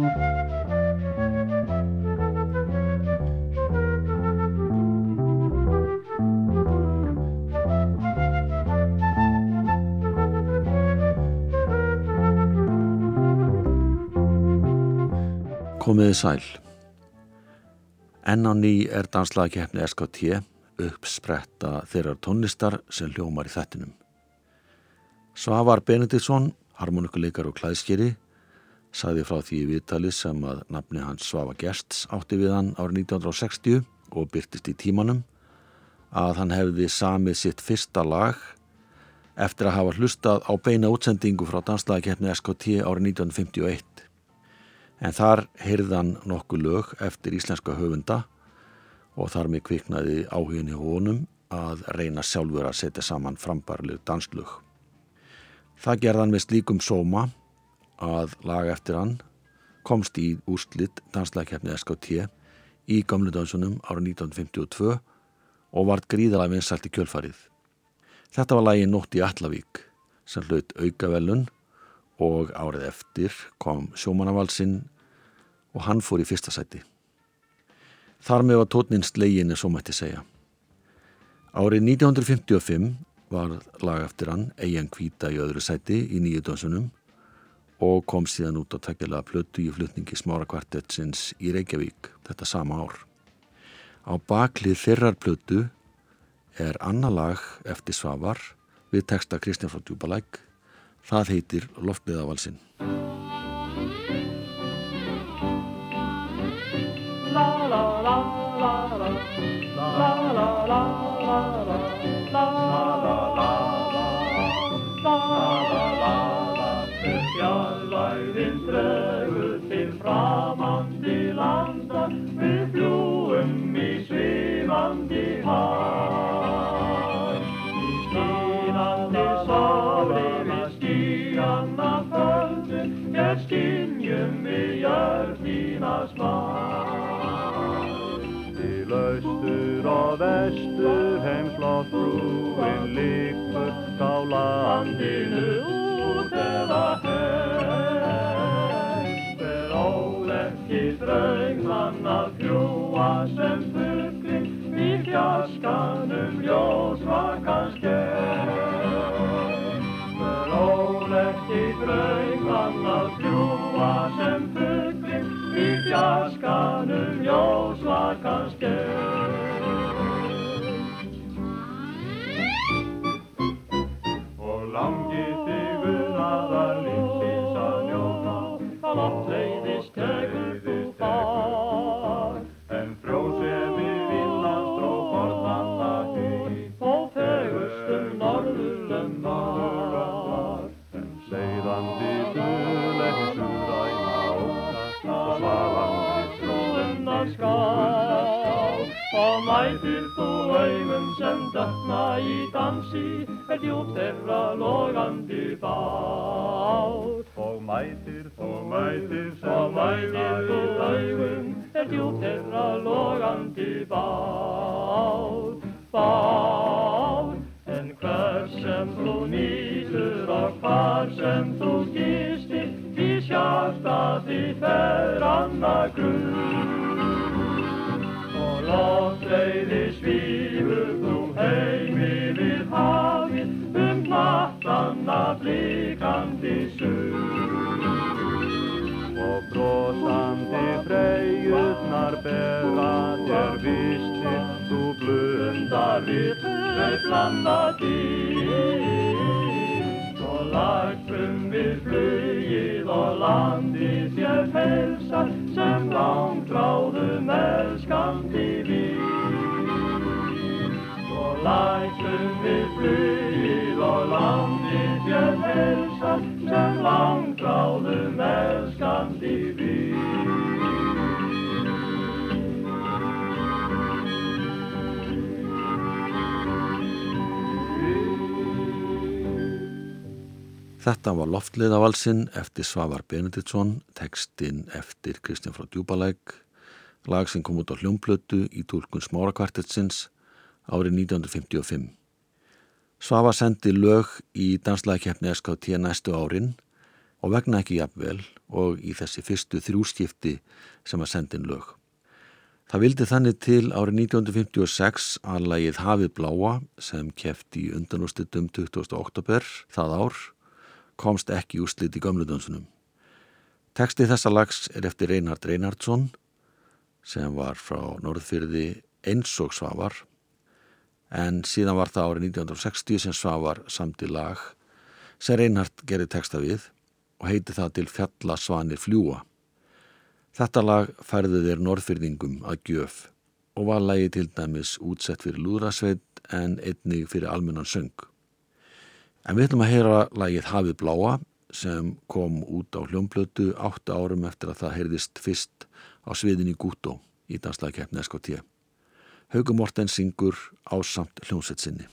Komiði sæl. Enn á ný er danslagkeppni SKT uppspretta þeirrar tónlistar sem hljómar í þettinum. Svavar Benediktsson, harmonikuleikar og klæðskeri, sagði frá því viðtali sem að nafni hans Svava Gersts átti við hann árið 1960 og byrtist í tímanum að hann hefði samið sitt fyrsta lag eftir að hafa hlustað á beina útsendingu frá danslagkeppni SKT árið 1951 en þar heyrðan nokkuð lög eftir íslenska höfunda og þar með kviknaði áhuginni honum að reyna sjálfur að setja saman frambarlegu danslög. Það gerðan með slíkum sóma að lag eftir hann komst í úrslitt danslækjefni SKT í gamlu dansunum árið 1952 og vart gríðalega vinsalt í kjölfarið. Þetta var lagi Nótt í Allavík sem hlaut aukavelun og árið eftir kom sjómanavalsinn og hann fór í fyrsta sæti. Þar með var tótnin slegin eða svo mætti segja. Árið 1955 var lag eftir hann eigin kvíta í öðru sæti í nýju dansunum og kom síðan út á takkjala plötu í flutningi smára kvartetsins í Reykjavík þetta sama ár. Á baklið þeirrar plötu er annar lag eftir Svavar við texta Kristján frá Djúbalæk Það heitir Loftleðavalsinn. vestur heimslótt brúin líkur á landinu út eða heim er óleikki draugmann að fljúa sem fuggli í kjaskanum ljósvakans gerð er óleikki draugmann dansi er djúpt þeirra logandi bát og mætir þú mætir freyjurnar bera þér vistir þú blundar við tröflanda dýr. Og lagtum við flugið og landið þér helsar sem langtráðum elskandi við og lagtum við flugið og landið þér helsar sem langtráðum elskandi við Þetta var Loftleiðavalsinn eftir Svavar Benediktsson, tekstinn eftir Kristján frá Djúbalæk, lag sem kom út á hljómplötu í tólkun Smárakvartetsins árið 1955. Svavar sendi lög í danslæðikeppni SKT næstu árin og vegna ekki jafnvel og í þessi fyrstu þrjúskipti sem að sendin lög. Það vildi þannig til árið 1956 að lagið Hafið Bláa sem kefti í undanústitum 20. oktober það ár komst ekki úslit í gamludansunum. Teksti þessa lags er eftir Reinhard Reinhardsson sem var frá Norðfyrði eins og Svavar en síðan var það árið 1960 sem Svavar samt í lag sem Reinhard gerði teksta við og heiti það til Fjalla Svanir Fljúa. Þetta lag færði þeir norðfyrðingum að gjöf og var lagi til dæmis útsett fyrir lúðrasveit en einnig fyrir almennan söng. En við ætlum að heyra lagið Hafið Bláa sem kom út á hljómblötu átta árum eftir að það heyrðist fyrst á sviðin í Gútó í danslagkeppni SKT. Haugum Morten syngur á samt hljómsett sinni.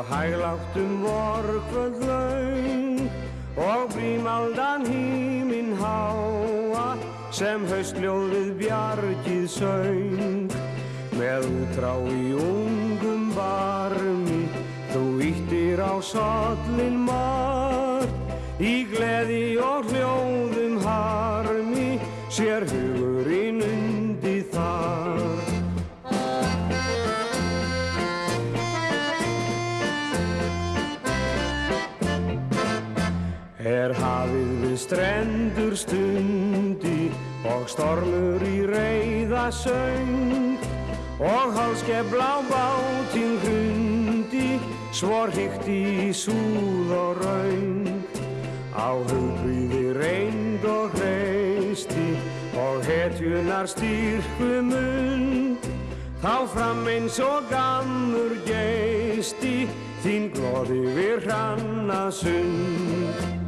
Svo hægláttum vorkvöld laung og brímaldan híminn háa sem haustljóðið bjargið söng. Með útrá í ungum barmi, þú íttir á sollin marg, í gleði og hljóðum harmi, sér hugurinn Er hafið við strendur stundi og stormur í reyða söng. Og hálskefla á bátinn hundi svor hýgt í súð og raung á hugbriði reynd og hreisti og hetjunar styrku mund þá fram eins og gammur geisti þín glóði við hranna sund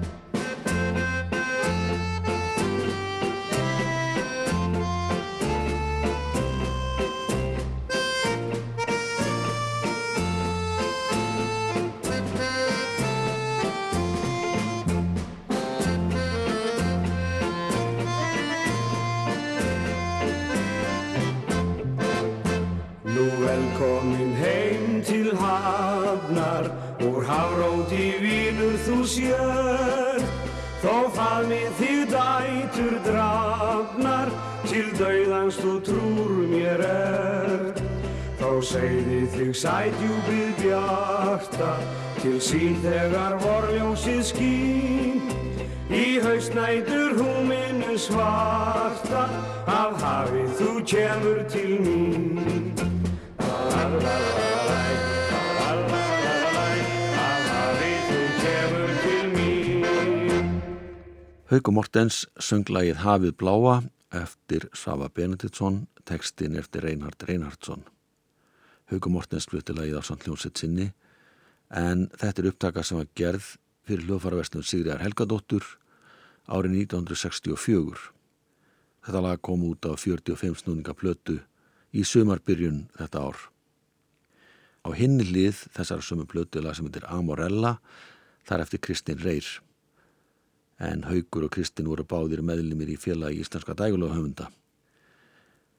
sér. Þó faðmið þig dætur drafnar Til dauðans þú trúr mér er. Þó segði þig sætjúbið bjarta Til sín þegar vorljósið skín. Í hausnætur húminu svarta Af hafið þú kemur til mín Hauku Mortens söng lagið Hafið Bláa eftir Svafa Benediktsson, textin eftir Reinhard Reinhardsson. Hauku Mortens flutti lagið á samt hljómsett sinni en þetta er upptaka sem var gerð fyrir hljóðfaraverslun Sigriðar Helgadóttur árið 1964. Þetta lag kom út á 45 snúninga plötu í sumarbyrjun þetta ár. Á hinni hlið þessara sömu plötu lag sem heitir Amorella, þar eftir Kristinn Reyr. En Haugur og Kristinn voru báðir meðlimir í félagi íslenska dægulega höfunda.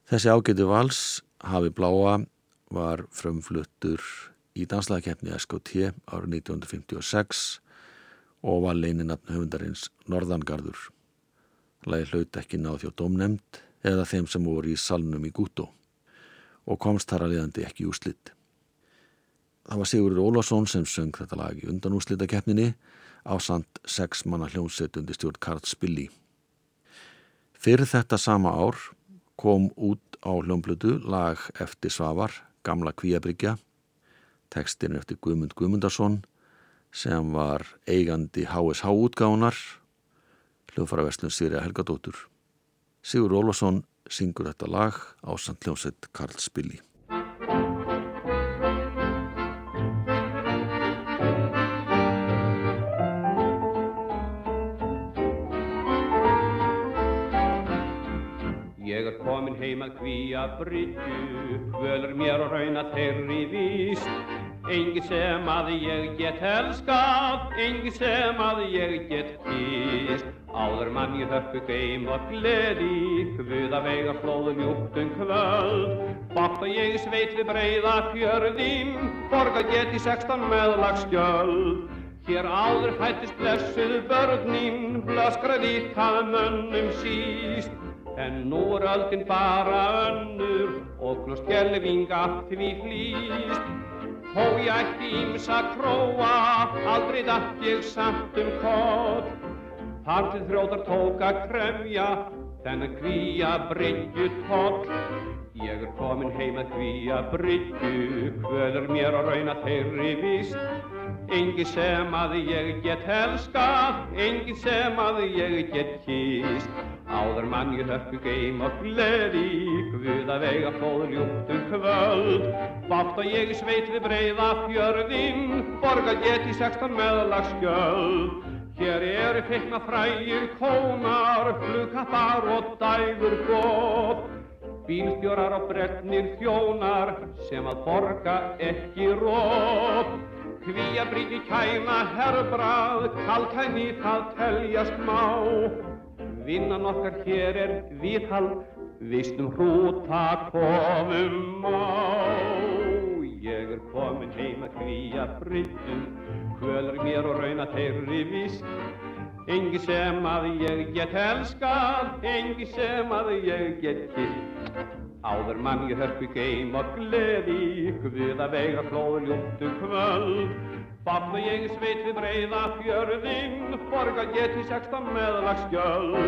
Þessi ágæti vals, Hafi Bláa, var frumfluttur í danslagkeppni SKT árið 1956 og var leininatn höfundarins Norðangarður. Lægi hlaut ekki náð hjá domnemnd eða þeim sem voru í salnum í Gútó og komst þar að liðandi ekki úslitt. Það var Sigurður Ólásson sem söng þetta lag í undanúslitakeppninni á samt sex manna hljónsett undir stjórn Karl Spilli. Fyrir þetta sama ár kom út á hljómblutu lag eftir Svavar, Gamla Kvíabryggja, tekstin eftir Guðmund Guðmundarsson sem var eigandi HSH útgáðunar, hljóðfaraverslun Sýrja Helgadóttur. Sigur Ólásson syngur þetta lag á samt hljónsett Karl Spilli. Er komin heim að bryggju, völur mér og rauna þeirri víst. Engi sem að ég get helskað, engi sem að ég get kýst. Áður mann ég hörpu geim og gleði, hvud að vega flóðu mjúktum kvöld. Bátt og ég sveit við breyða fjörðin, borga get í sextan meðlagsgjöld. Hér áður fættist blessuð börnin, blöskraði það mönnum síst. En nú er öldin bara önnur og allt því flýst. Þó ég ætti ímsa króa, aldrei dætt ég samt um kott. Þar til þrótar tók að kremja, þennan kvíja bryggju toll. Ég er komin heim að kvíja bryggju, hvöður mér að rauna þeirri vist. Engi sem að ég get helskað, engi sem að ég get kýst. Áður mann ég höfku geim og gleði, Guð að vega fóður ljúptum kvöld. Bátt og ég sveit við breyða fjörðinn, borga get í sextan meðlagsgjöld. Hér eru feikna frægir kónar, flugkappar og dægur góð. Bílstjórar og brennir þjónar sem að borga ekki rót. Hví að bríti kæma herbrað, kalkæni það teljast má. Vinnan okkar hér er viðhald, vistum hrúta komum á. Ég er komin heim að hvíja bryttum, hvölur mér og rauna þeirri vist. Engi sem að ég get elskað, engi sem að ég get kist. Áður mann ég hörpu geim og gleði, hvud að vega flóður ljúttu kvöld. Bann og ég sveit við breyða fjörðinn, borga get í sextan meðlagsgjöld.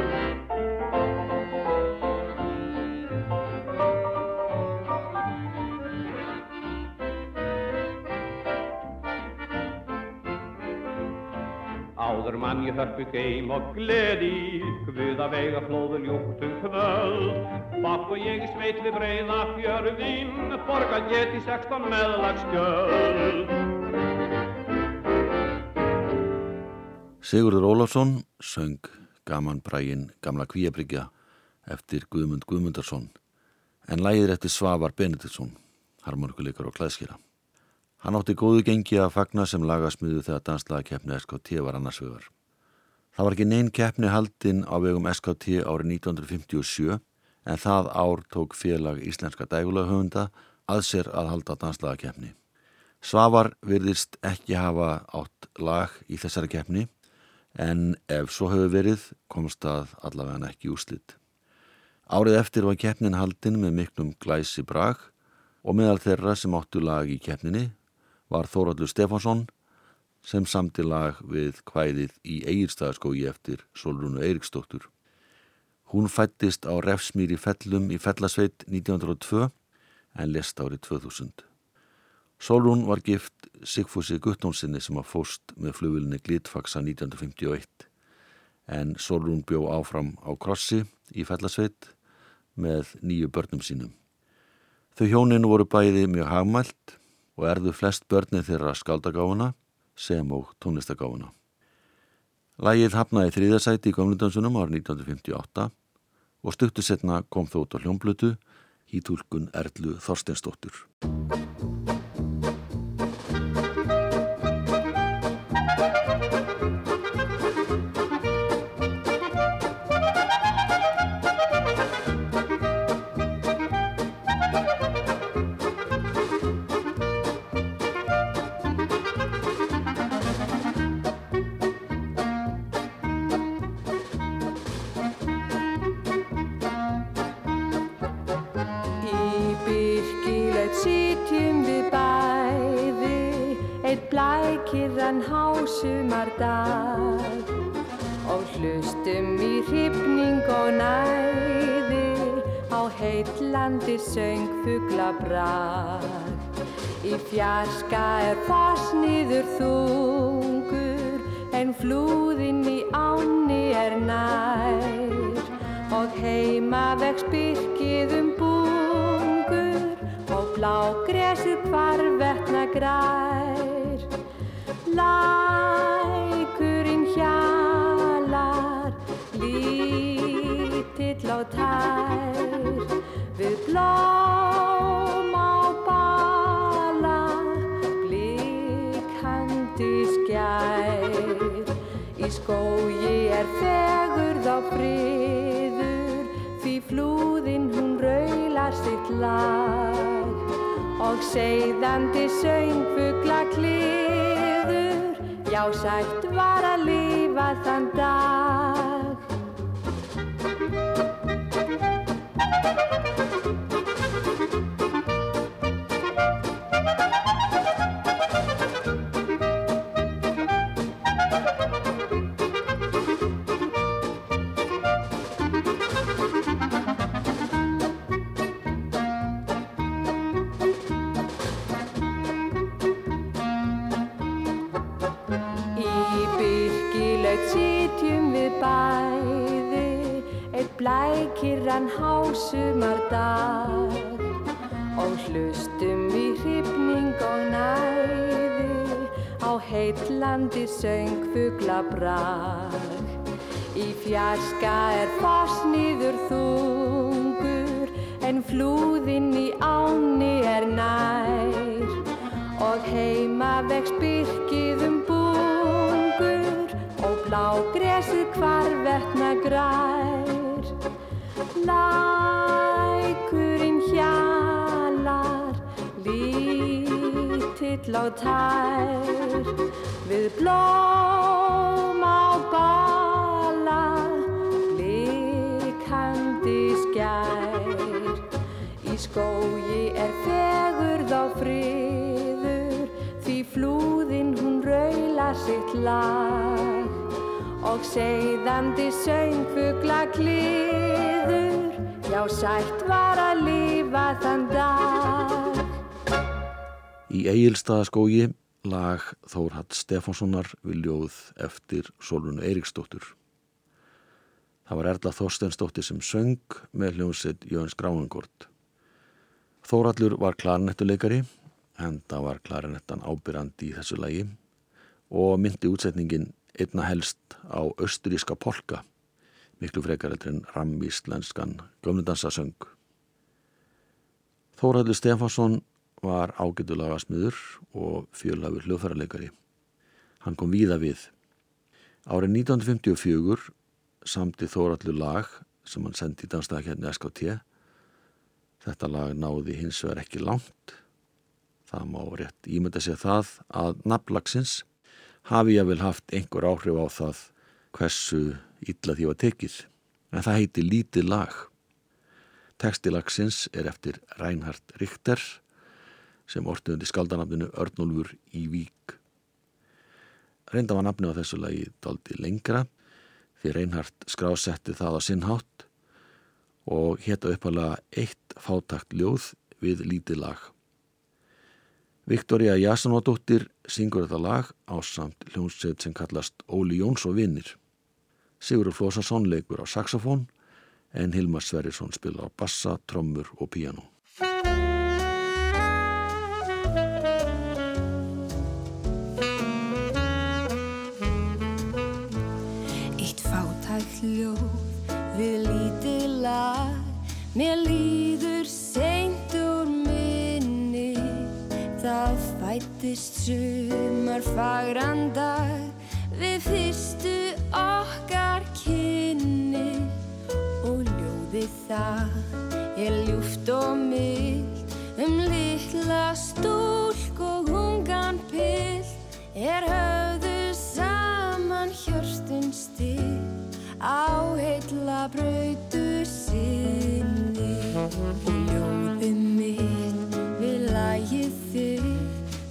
Áður mann ég hörpu geim og gleði, að vega flóður ljúttu kvöld. Bann og ég sveit við breyða fjörðinn, borga get í sextan meðlagsgjöld. Sigurður Ólafsson söng Gaman brægin Gamla Kvíabryggja eftir Guðmund Guðmundarsson en lægir eftir Svavar Benediktsson, harmonikuleikar og klæðskýra. Hann átti góðu gengi að fagna sem lagasmiðu þegar danslaða keppni SKT var annars vegar. Það var ekki neinn keppni haldinn á vegum SKT árið 1957 en það ár tók félag Íslenska dægulagahöfunda að sér að halda danslaða keppni. Svavar virðist ekki hafa átt lag í þessari keppni en ef svo hefur verið komst það allavega ekki úslitt. Árið eftir var keppnin haldinn með miklum glæsi brag og meðal þeirra sem áttu lag í keppninni var Þóraldur Stefánsson sem samti lag við hvæðið í Egirstaðaskói eftir Solrúnu Eiriksdóttur. Hún fættist á Refsmýri fellum í Fellasveit 1902 en lest árið 2000. Solrún var gift Sigfúsi Guttónsinni sem að fóst með flugvillinni Glitfaxa 1951 en Solrún bjó áfram á Krossi í Fellasveit með nýju börnum sínum. Þau hjóninu voru bæði mjög hagmælt og erðu flest börnið þeirra skaldagáfuna sem og tónlistagáfuna. Lægið hafnaði þriðasæti í Gömlundansunum árið 1958 og stuttu setna kom þótt á hljómblutu í tólkun Erlu Þorsteinsdóttur. slá tær. Við blóm á bala blikandi skær. Í skógi er fegurð á friður því flúðinn hún raular sitt lag. Og segðandi söngfugla kliður já sætt var að lifa þann dag. Söngfugla brag. Í fjarska er fosniður þungur en flúðinn í áni er nær og heima vex byrkið um bungur og blá gresið hvar vetna græn. Lækurinn hjalar, lítill á tær, við blóm skógi er fegurð á friður, því flúðinn hún raula sitt lag og segðandi söngfugla kliður Já, sætt var að lifa þann dag. Í Egilstaðaskógi lag Þórhatt Stefánssonar við ljóð eftir Solunu Eiríksdóttur. Það var Erla Þorstensdóttir sem söng með hljómsett Jöns Gránangort. Þórallur var klarinettuleikari en það var klarinettan ábyrrandi í þessu lagi og myndi útsetningin einna helst á austuríska polka miklu frekareldur en rammíslenskan gömnudansasöng. Þóraldur Stefánsson var ágætulaga smiður og fjölhafur hljóðfærarleikari. Hann kom víða við. Árið 1954 samti Þóraldur lag sem hann sendi í danstakjarni SKT. Þetta lag náði hins vegar ekki langt. Það má rétt ímynda sér það að nafnlagsins hafi ég vel haft einhver áhrif á það hversu illa því var tekið, en það heiti Lítið lag. Tekstilagsins er eftir Reinhard Richter sem ortuðundi skaldanafninu Örnólfur í Vík. Reynda var nafni á þessu lagi daldi lengra því Reinhard skrásetti það á sinnhátt og hétta uppalega eitt fátakt ljóð við lítið lag. Viktoria Jasanódóttir syngur þetta lag á samt hljónsett sem kallast Óli Jóns og vinnir. Sigurður Flósarsson leikur á saxofón en Hilmar Sverrisson spila á bassa, trommur og píjano. Eitt fátækt ljóð fættist sumar fagrandag Við fyrstu okkar kynni og ljóði það er ljúft og mild. Um litla stúlk og hungan pill er höfðu saman hjörstun stil á heitla brautu sinni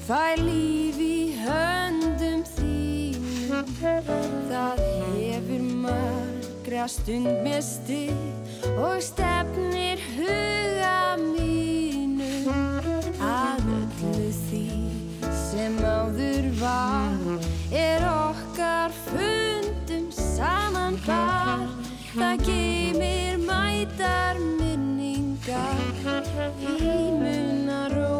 þig fæ líf í höndum þínum Það hefur margra stund með stið og stefnir huga mínum að öllu því sem áður var er okkar fundum saman bar það geymir mætar minningar í munarómi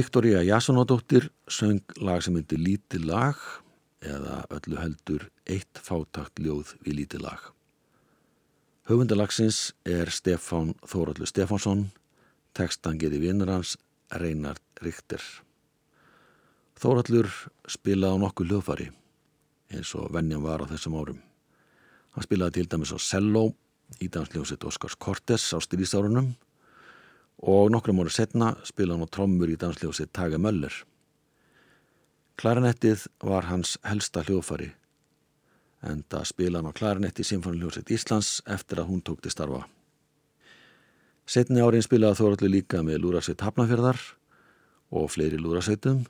Viktoria Jasonadóttir söng lag sem myndi lítið lag eða öllu heldur eitt fátakt ljóð við lítið lag. Höfundalagsins er Stefán Þóraldur Stefánsson, tekstangið í vinnur hans Reinard Richter. Þóraldur spilaði á nokkuð hljóðfari eins og vennjan var á þessum árum. Hann spilaði til dæmis á cello í dansljóset Óskars Kortes á styrýsárunum og nokkrum ára setna spila hann á trommur í dansljósi Tage Möller. Klarinettið var hans helsta hljófari en það spila hann á klarinetti Sinfoniljóset Íslands eftir að hún tók til starfa. Setni árin spilaði Þóraldur líka með lúrasveit Hafnafjörðar og fleiri lúrasveitum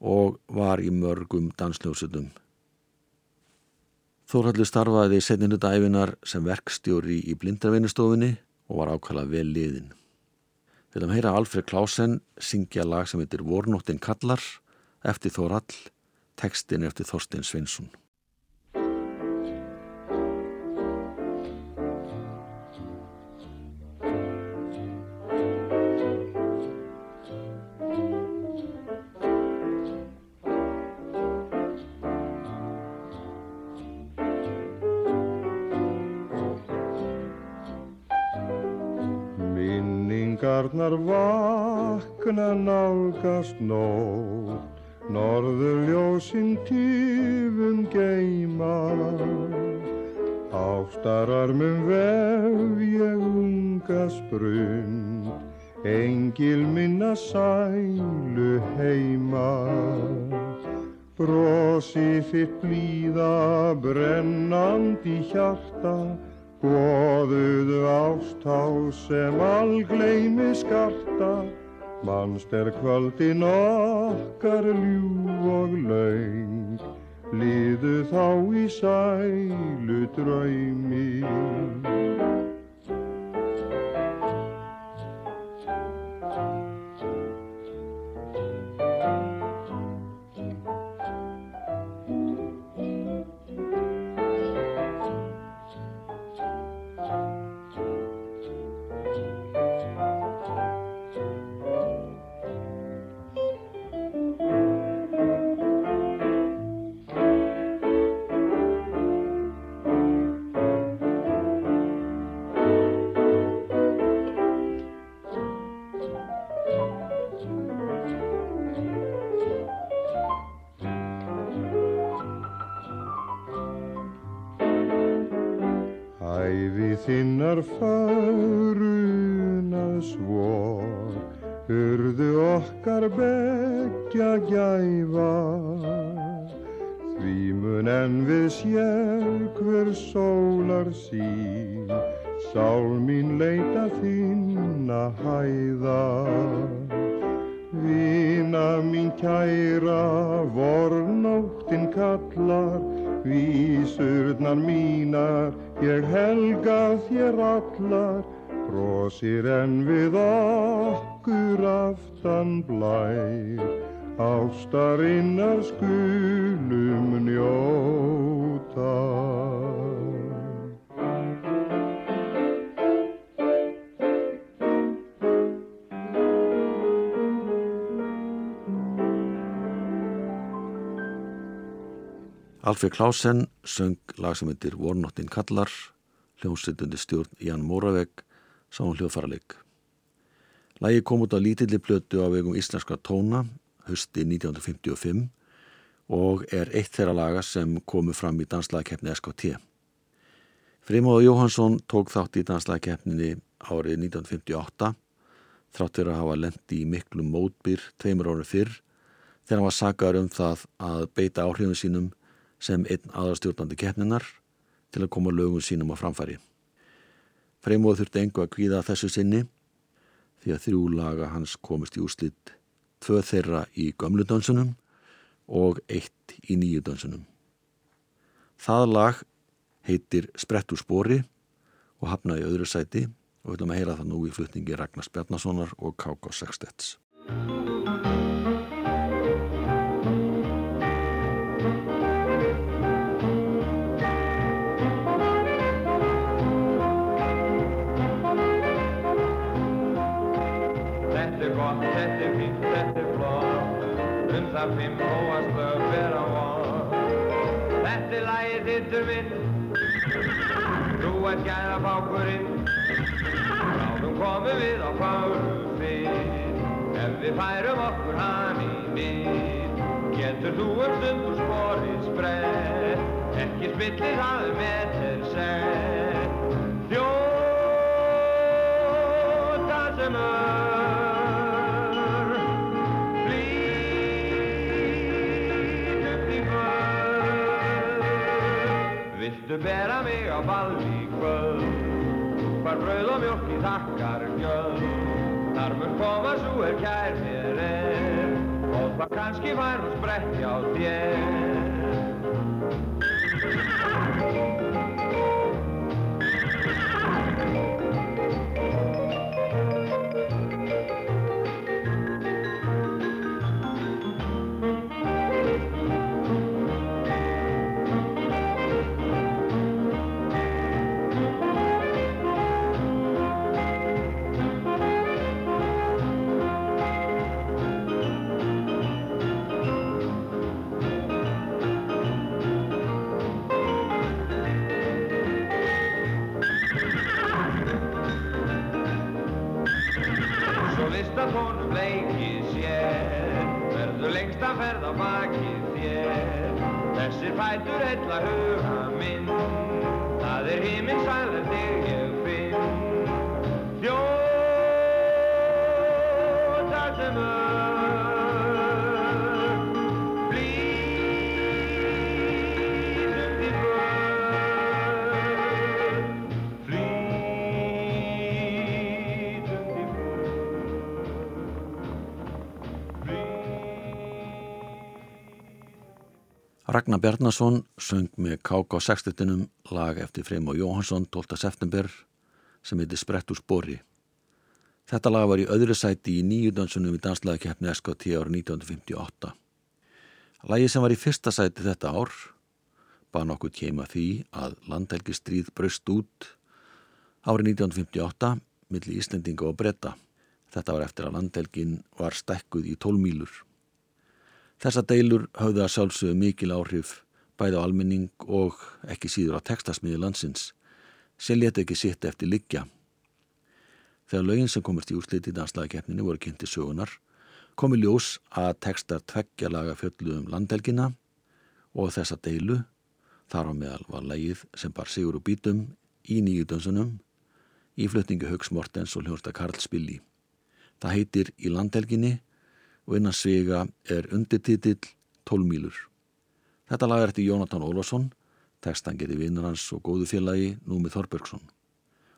og var í mörgum dansljósutum. Þóraldur starfaði setninu dæfinar sem verkstjóri í blindarvinnustofunni og var ákvæmlega vel liðin. Við höfum heyra Alfred Klausen syngja lag sem heitir Vornóttin kallar eftir Þórall, tekstin eftir Þorstein Svinsson. Nálgast nótt, norður ljósinn tífum geima. Ástararmum vef ég unga sprund, engil minna sælu heima. Brosi þitt blíða brennandi hjarta, Góðuðu ástá sem algleimi skarta, mannst er kvöldin okkar ljú og laung, liðu þá í sælu draumi. En við sér hver sólar sín, sál mín leita þinna hæða. Vina mín kæra, vornóttin kallar, vísurnar mínar, ég helga þér allar, brosir en við okkur aftan blær, ástarinnar skulum njóta. Alfred Klausen söng lag sem heitir Vornóttin kallar, hljómsveitundi stjórn Jan Móravegg, sá hún hljóðfaraleg. Lægi kom út á lítilli blötu á vegum íslenska tóna, hösti 1955 og er eitt þeirra laga sem komu fram í danslagkeppni SKT. Frimóða Jóhansson tók þátt í danslagkeppninni árið 1958 þráttur að hafa lendi í miklu mótbyr tveimur árið fyrr þegar hann var sakar um það að beita áhrifum sínum sem einn aðarstjórnandi keppninar til að koma lögum sínum á framfæri. Freymóð þurfti engu að kvíða þessu sinni því að þrjú laga hans komist í úslitt, tvö þeirra í gömlu dansunum og eitt í nýju dansunum. Það lag heitir Sprett úr spori og hafnaði öðru sæti og við ætlum að heyra það nú í flutningi Ragnars Bjarnasonar og K.K. Sextets. Fimm hóast lög vera von Þetta er lagið þittur minn Þú ert gæða bákurinn Ráðum komum við á fáru fyrr Ef við færum okkur hann í mið Getur þú um stund úr spori sprett Ekki spillir það um meter sett Þjóta sem ör Viltu bera mig á ball í kvöld. Hvar brauð og mjölk í þakkar gjöld. Þar mun koma svo er kær mér er. Og það kannski fær hún sprett hjá þér Þessir fætur heilla huga minn Ragnar Bjarnason söng með K.K. Sextetinum lag eftir Freim og Jóhansson 12. september sem heitir Sprett úr spori. Þetta lag var í öðru sæti í nýju dansunum við danslagakeppni SKT árið 1958. Lagi sem var í fyrsta sæti þetta ár var nokkuð kema því að landhelgistríð braust út árið 1958 milli Íslendinga og Bretta. Þetta var eftir að landhelgin var stekkuð í 12 mílur. Þessa deilur höfðu að sjálfsögðu mikil áhrif bæði á almenning og ekki síður á textasmiði landsins sem leti ekki sitt eftir liggja. Þegar lögin sem komist í úrsliti í danslagakeppninu voru kynnti sögunar komi ljós að textar tveggja laga fjöllu um landhelgina og þessa deilu þar á meðal var lægið sem bar sigur og bítum í nýju dönsunum í flutningu Haugs Mortens og hljósta Karl Spilli. Það heitir Í landhelginni og innan svega er undirtitill 12 mílur. Þetta lag er eftir Jónatan Ólafsson, tekstan geti vinnur hans og góðu félagi Númi Þorbergsson.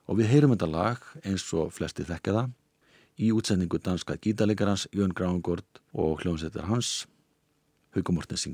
Og við heyrum þetta lag eins og flesti þekka það í útsendingu danska gítalegarans Jörn Grávengård og hljómsættar hans Haugum Mortens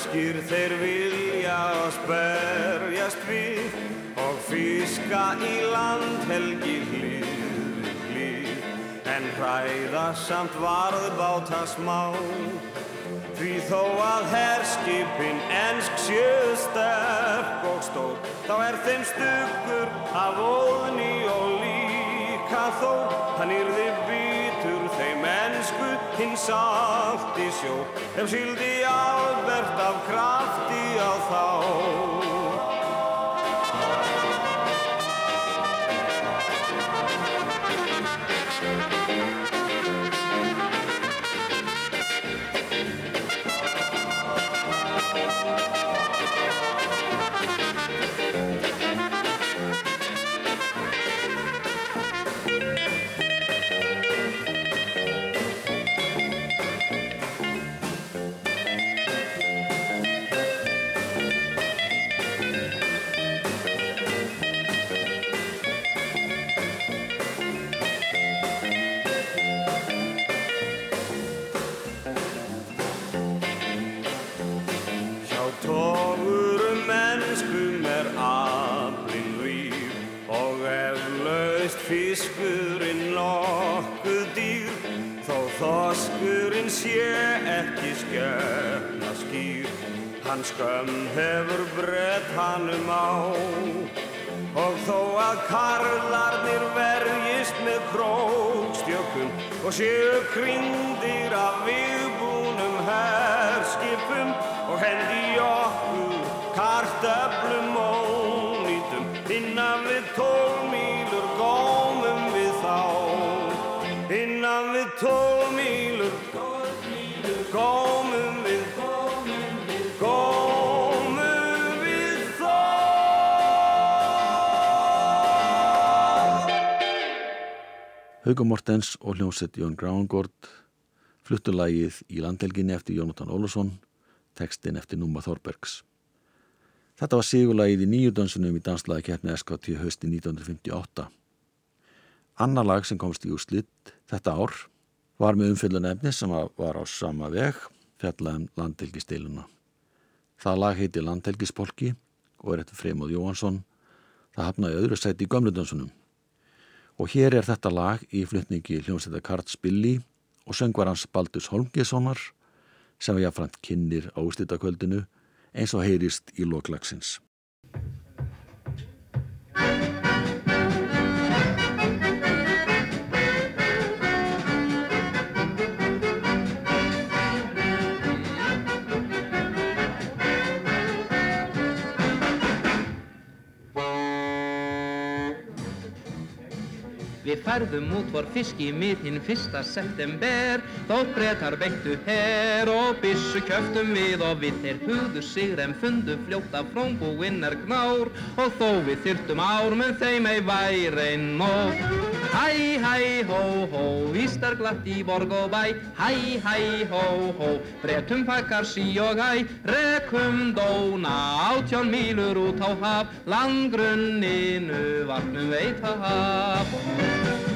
að enskir þeir vilja að sperjast við og fiska í landhelgi hlið við hlið en hræða samt varðbáta smá. Því þó að herskipin ensk séu sterk og stór þá er þeim stuggur af óðni og líka þó. Hann yrði bitur þeim ensku hinn salt í sjó ef síldi albert af krafti á þá Hann skömm hefur brett hannum á. Og þó að karlarnir verjist með krókstjökum Og séu krindir af viðbúnum herskipum Og hendi okkur kartöflum ónýtum Innan Haugur Mortens og hljómsett Jón Grángård fluttu lagið í landhelginni eftir Jónatan Ólusson, textin eftir Núma Þorbergs. Þetta var sigurlagið í nýju dansunum í danslaði keppni SKT hösti 1958. Annar lag sem komst í úrslitt þetta ár var með umfyllun efni sem var á sama veg, fjallaðum landhelgisdeiluna. Það lag heiti Landhelgispolki og er eftir Freymóð Jóhansson. Það hafnaði öðru sæti í gömludansunum. Og hér er þetta lag í flutningi hljómsveita Kart Spilli og söngvarans Baldus Holmgessonar sem við jafnframt kynir á úslitakvöldinu eins og heyrist í loklagsins. Við færðum út vor fiski mið hinn fyrsta september. Þótt breytar beittu her og byssu kjöftum við Og við þeir hugðu sig en fundu fljótt af frónbúinnar gnár. Og þó við þyrtum ár menn þeim ei væri nóg Hæ, hæ, hó, hó, víst er glatt í borg og bæ. Hæ, hæ, hó, hó, breytum pakkar sí og hæ. Rekum dóna átjón mílur út á haf. Landgrunninu vatnum veita haf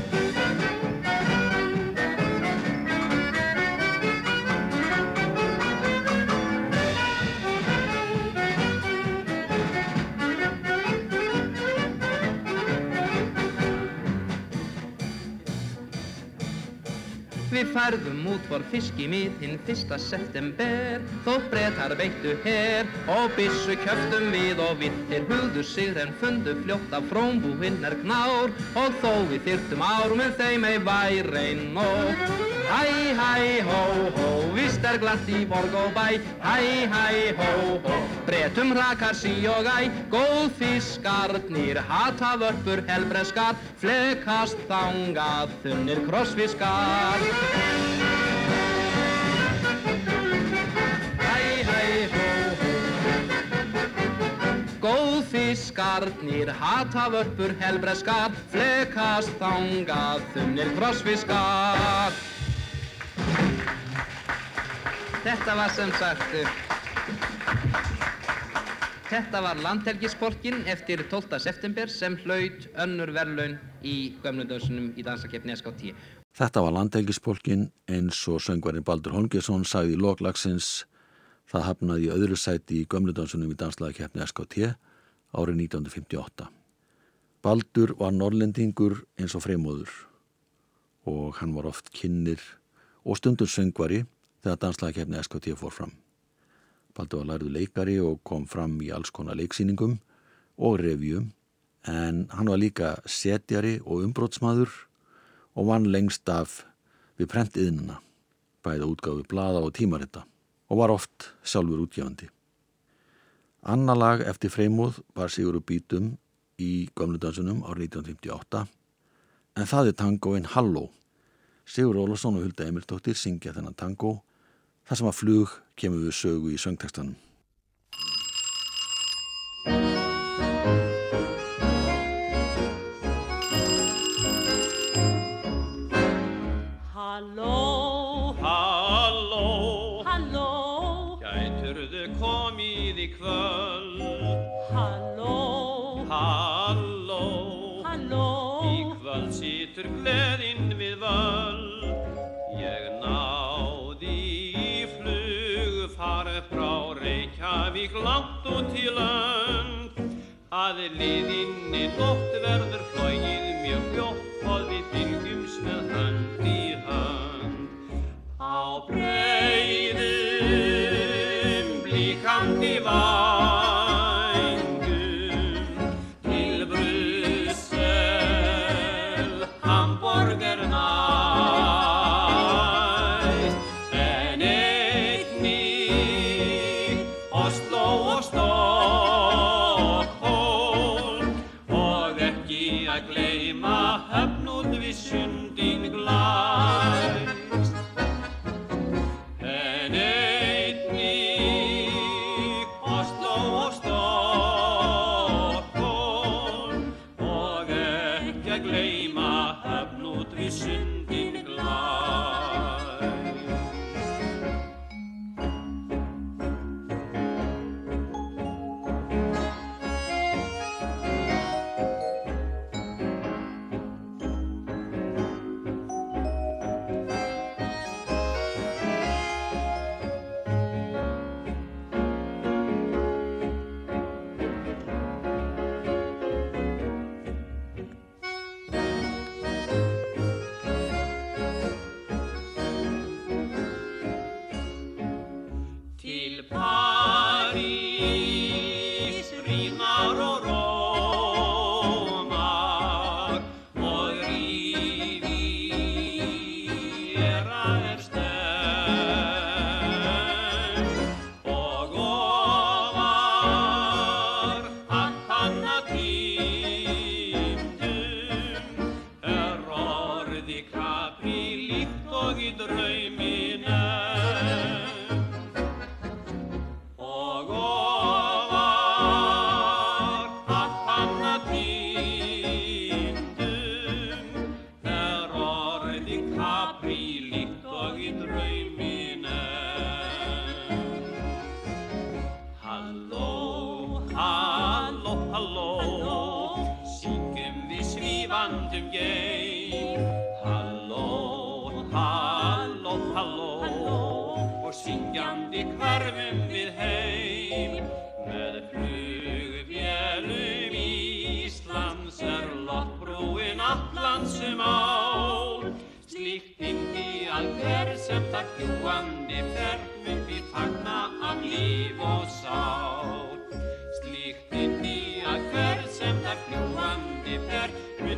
Við færðum út vor fiski mið hinn fyrsta september. Þótt breytar beittu her og byssu kjöftum við og við þeir hugðu sig en fundu fljótt af frónbúinnar knár. Og þó við þyrtum ár með þeim ei væri nóg Hæ, hæ, hó, hó, víst er glatt í borg og bæ Hæ, hæ, hó, hó, breytum rakar sí og æ. Góð fiskarnir, hatavörpur, helbreskar. Flekast þangað, þunnir krossfiskar. Hæ, hæ, hó, hó. Góð fiskarnir, hatavörpur, helbreskar. Flekast þangað, þunnir krossfiskar Þetta var sem sagt uh, Þetta var landhelgisporkin eftir 12. september sem hlaut önnur verðlaun í gömlundauðsunum í dansakefni SKT. Þetta var landhelgispolkin eins og söngvarinn Baldur Holmgesson sagði í loklagsins það hafnaði öðru sæti í gömludansunum í danslagakefni SKT árið 1958. Baldur var norrlendingur eins og freymóður og hann var oft kynir og stundur söngvari þegar danslagakefni SKT fór fram. Baldur var lærðu leikari og kom fram í alls konar leiksýningum og revjum en hann var líka setjari og umbrótsmaður og vann lengst af við prentiðnuna, bæða útgáfi blada og tímarita og var oft sjálfur útgefandi. Anna lag eftir freymóð var Sigur og Bítum í gömludansunum árið 1958 en það er tangoinn Halló. Sigur Ólason og Hulda Emiltóttir syngja þennan tango þar sem að flug kemur við sögu í söngtekstanum. Lönd. Að liðinni dótt verður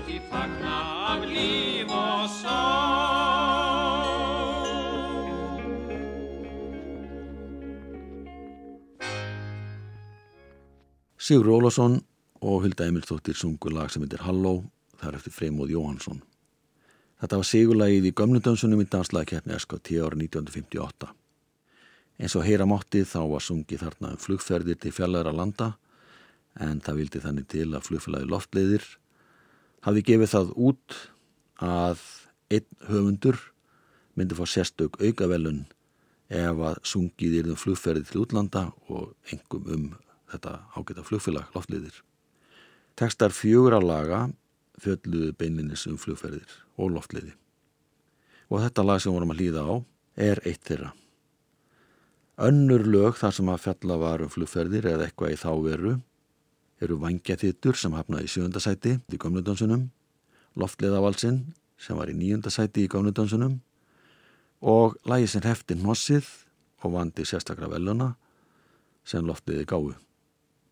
við fagna af líf og sál Sigur Ólafsson og Hulda Emilsdóttir sungu lag sem heitir Halló, þar eftir Freymóð Jóhansson. Þetta var sigurlagið í gömlundönsunum í danslagkeppni SKT ára 1958. Eins og heyra máttið þá var sungið þarna um flugferðir til fjallæra landa en það vildi þannig til að flugfélagi loftleiðir hafði gefið það út að einn höfundur myndi fá sérstök aukavelun ef að sungið er um flugferðir til útlanda og engum um þetta ágæta flugfélag loftleiðir. Tekstar fjögur á laga fjölluðu beininnis um flugferðir og loftleiði. Og þetta lag sem vorum að hlýða á er eitt þeirra. Önnur lög þar sem að fjalla var um flugferðir eða eitthvað í þá veru eru Vangjathittur sem hafnaði í sjöndasæti í Gömlundonsunum, Loftleiðavalsinn sem var í níundasæti í Gömlundonsunum og lagi sem hefti Hnossið og vandi sérstakra veluna sem Loftleiði gáu.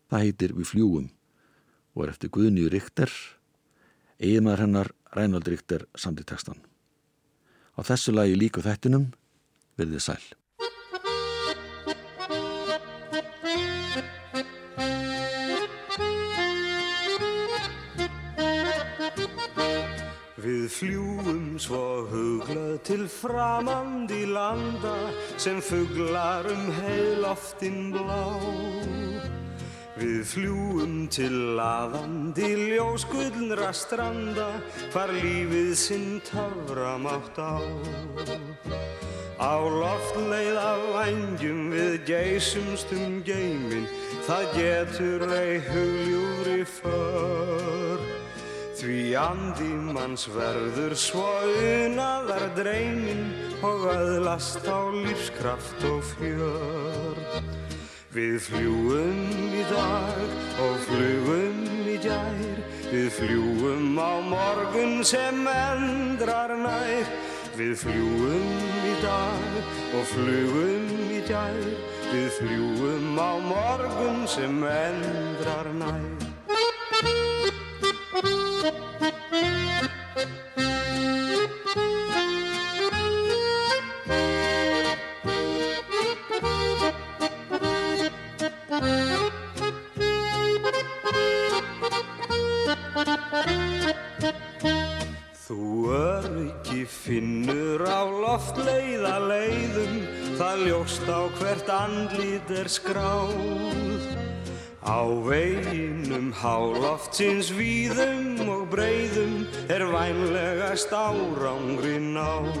Það heitir Við fljúum og er eftir Guðnýju Ríkter, eiginmaður hennar Rænald Ríkter samt í textan. Á þessu lagi líku þættinum verðið sæl. Við fljúum svo huglað til framandi landa sem fuglar um heiloftin blá. Við fljúum til laðandi ljósgullnra stranda hvar lífið sinn töframátt á. Á loftleið af vangjum við geysumst um geimin, það getur ei huljúri för. Því andi manns verður svo unaðar dreymin og öðlast á lífskraft og fjör. Við fljúum í dag og flugum í gær, Við fljúum á morgun sem endrar nær. Við fljúum í dag og flugum í dær Við fljúum á morgun sem endrar nær Það ljóst á hvert andlit er skráð Á veginum háloftsins víðum og breyðum Er vænlegast árangri náð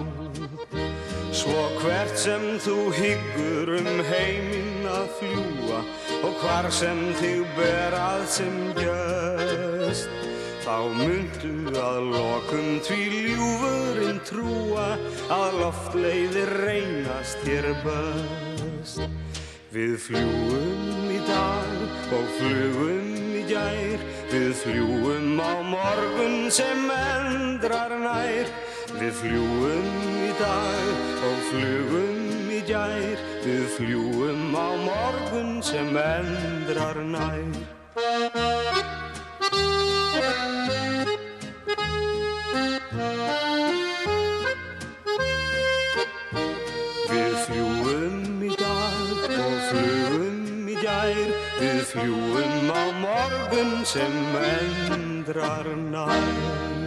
Svo hvert sem þú hyggur um heiminn að fljúa Og hvar sem þig ber að sem gjörst Þá myndu að lokum því ljúfurinn trúa Að loftleiðir reynast hér best. Við fljúum í dag og flugum í gær Við fljúum á morgun sem endrar nær. Við fljúum í dag og flugum í gær Við fljúum á morgun sem endrar nær gær Við fljúum á morgun sem endrar nær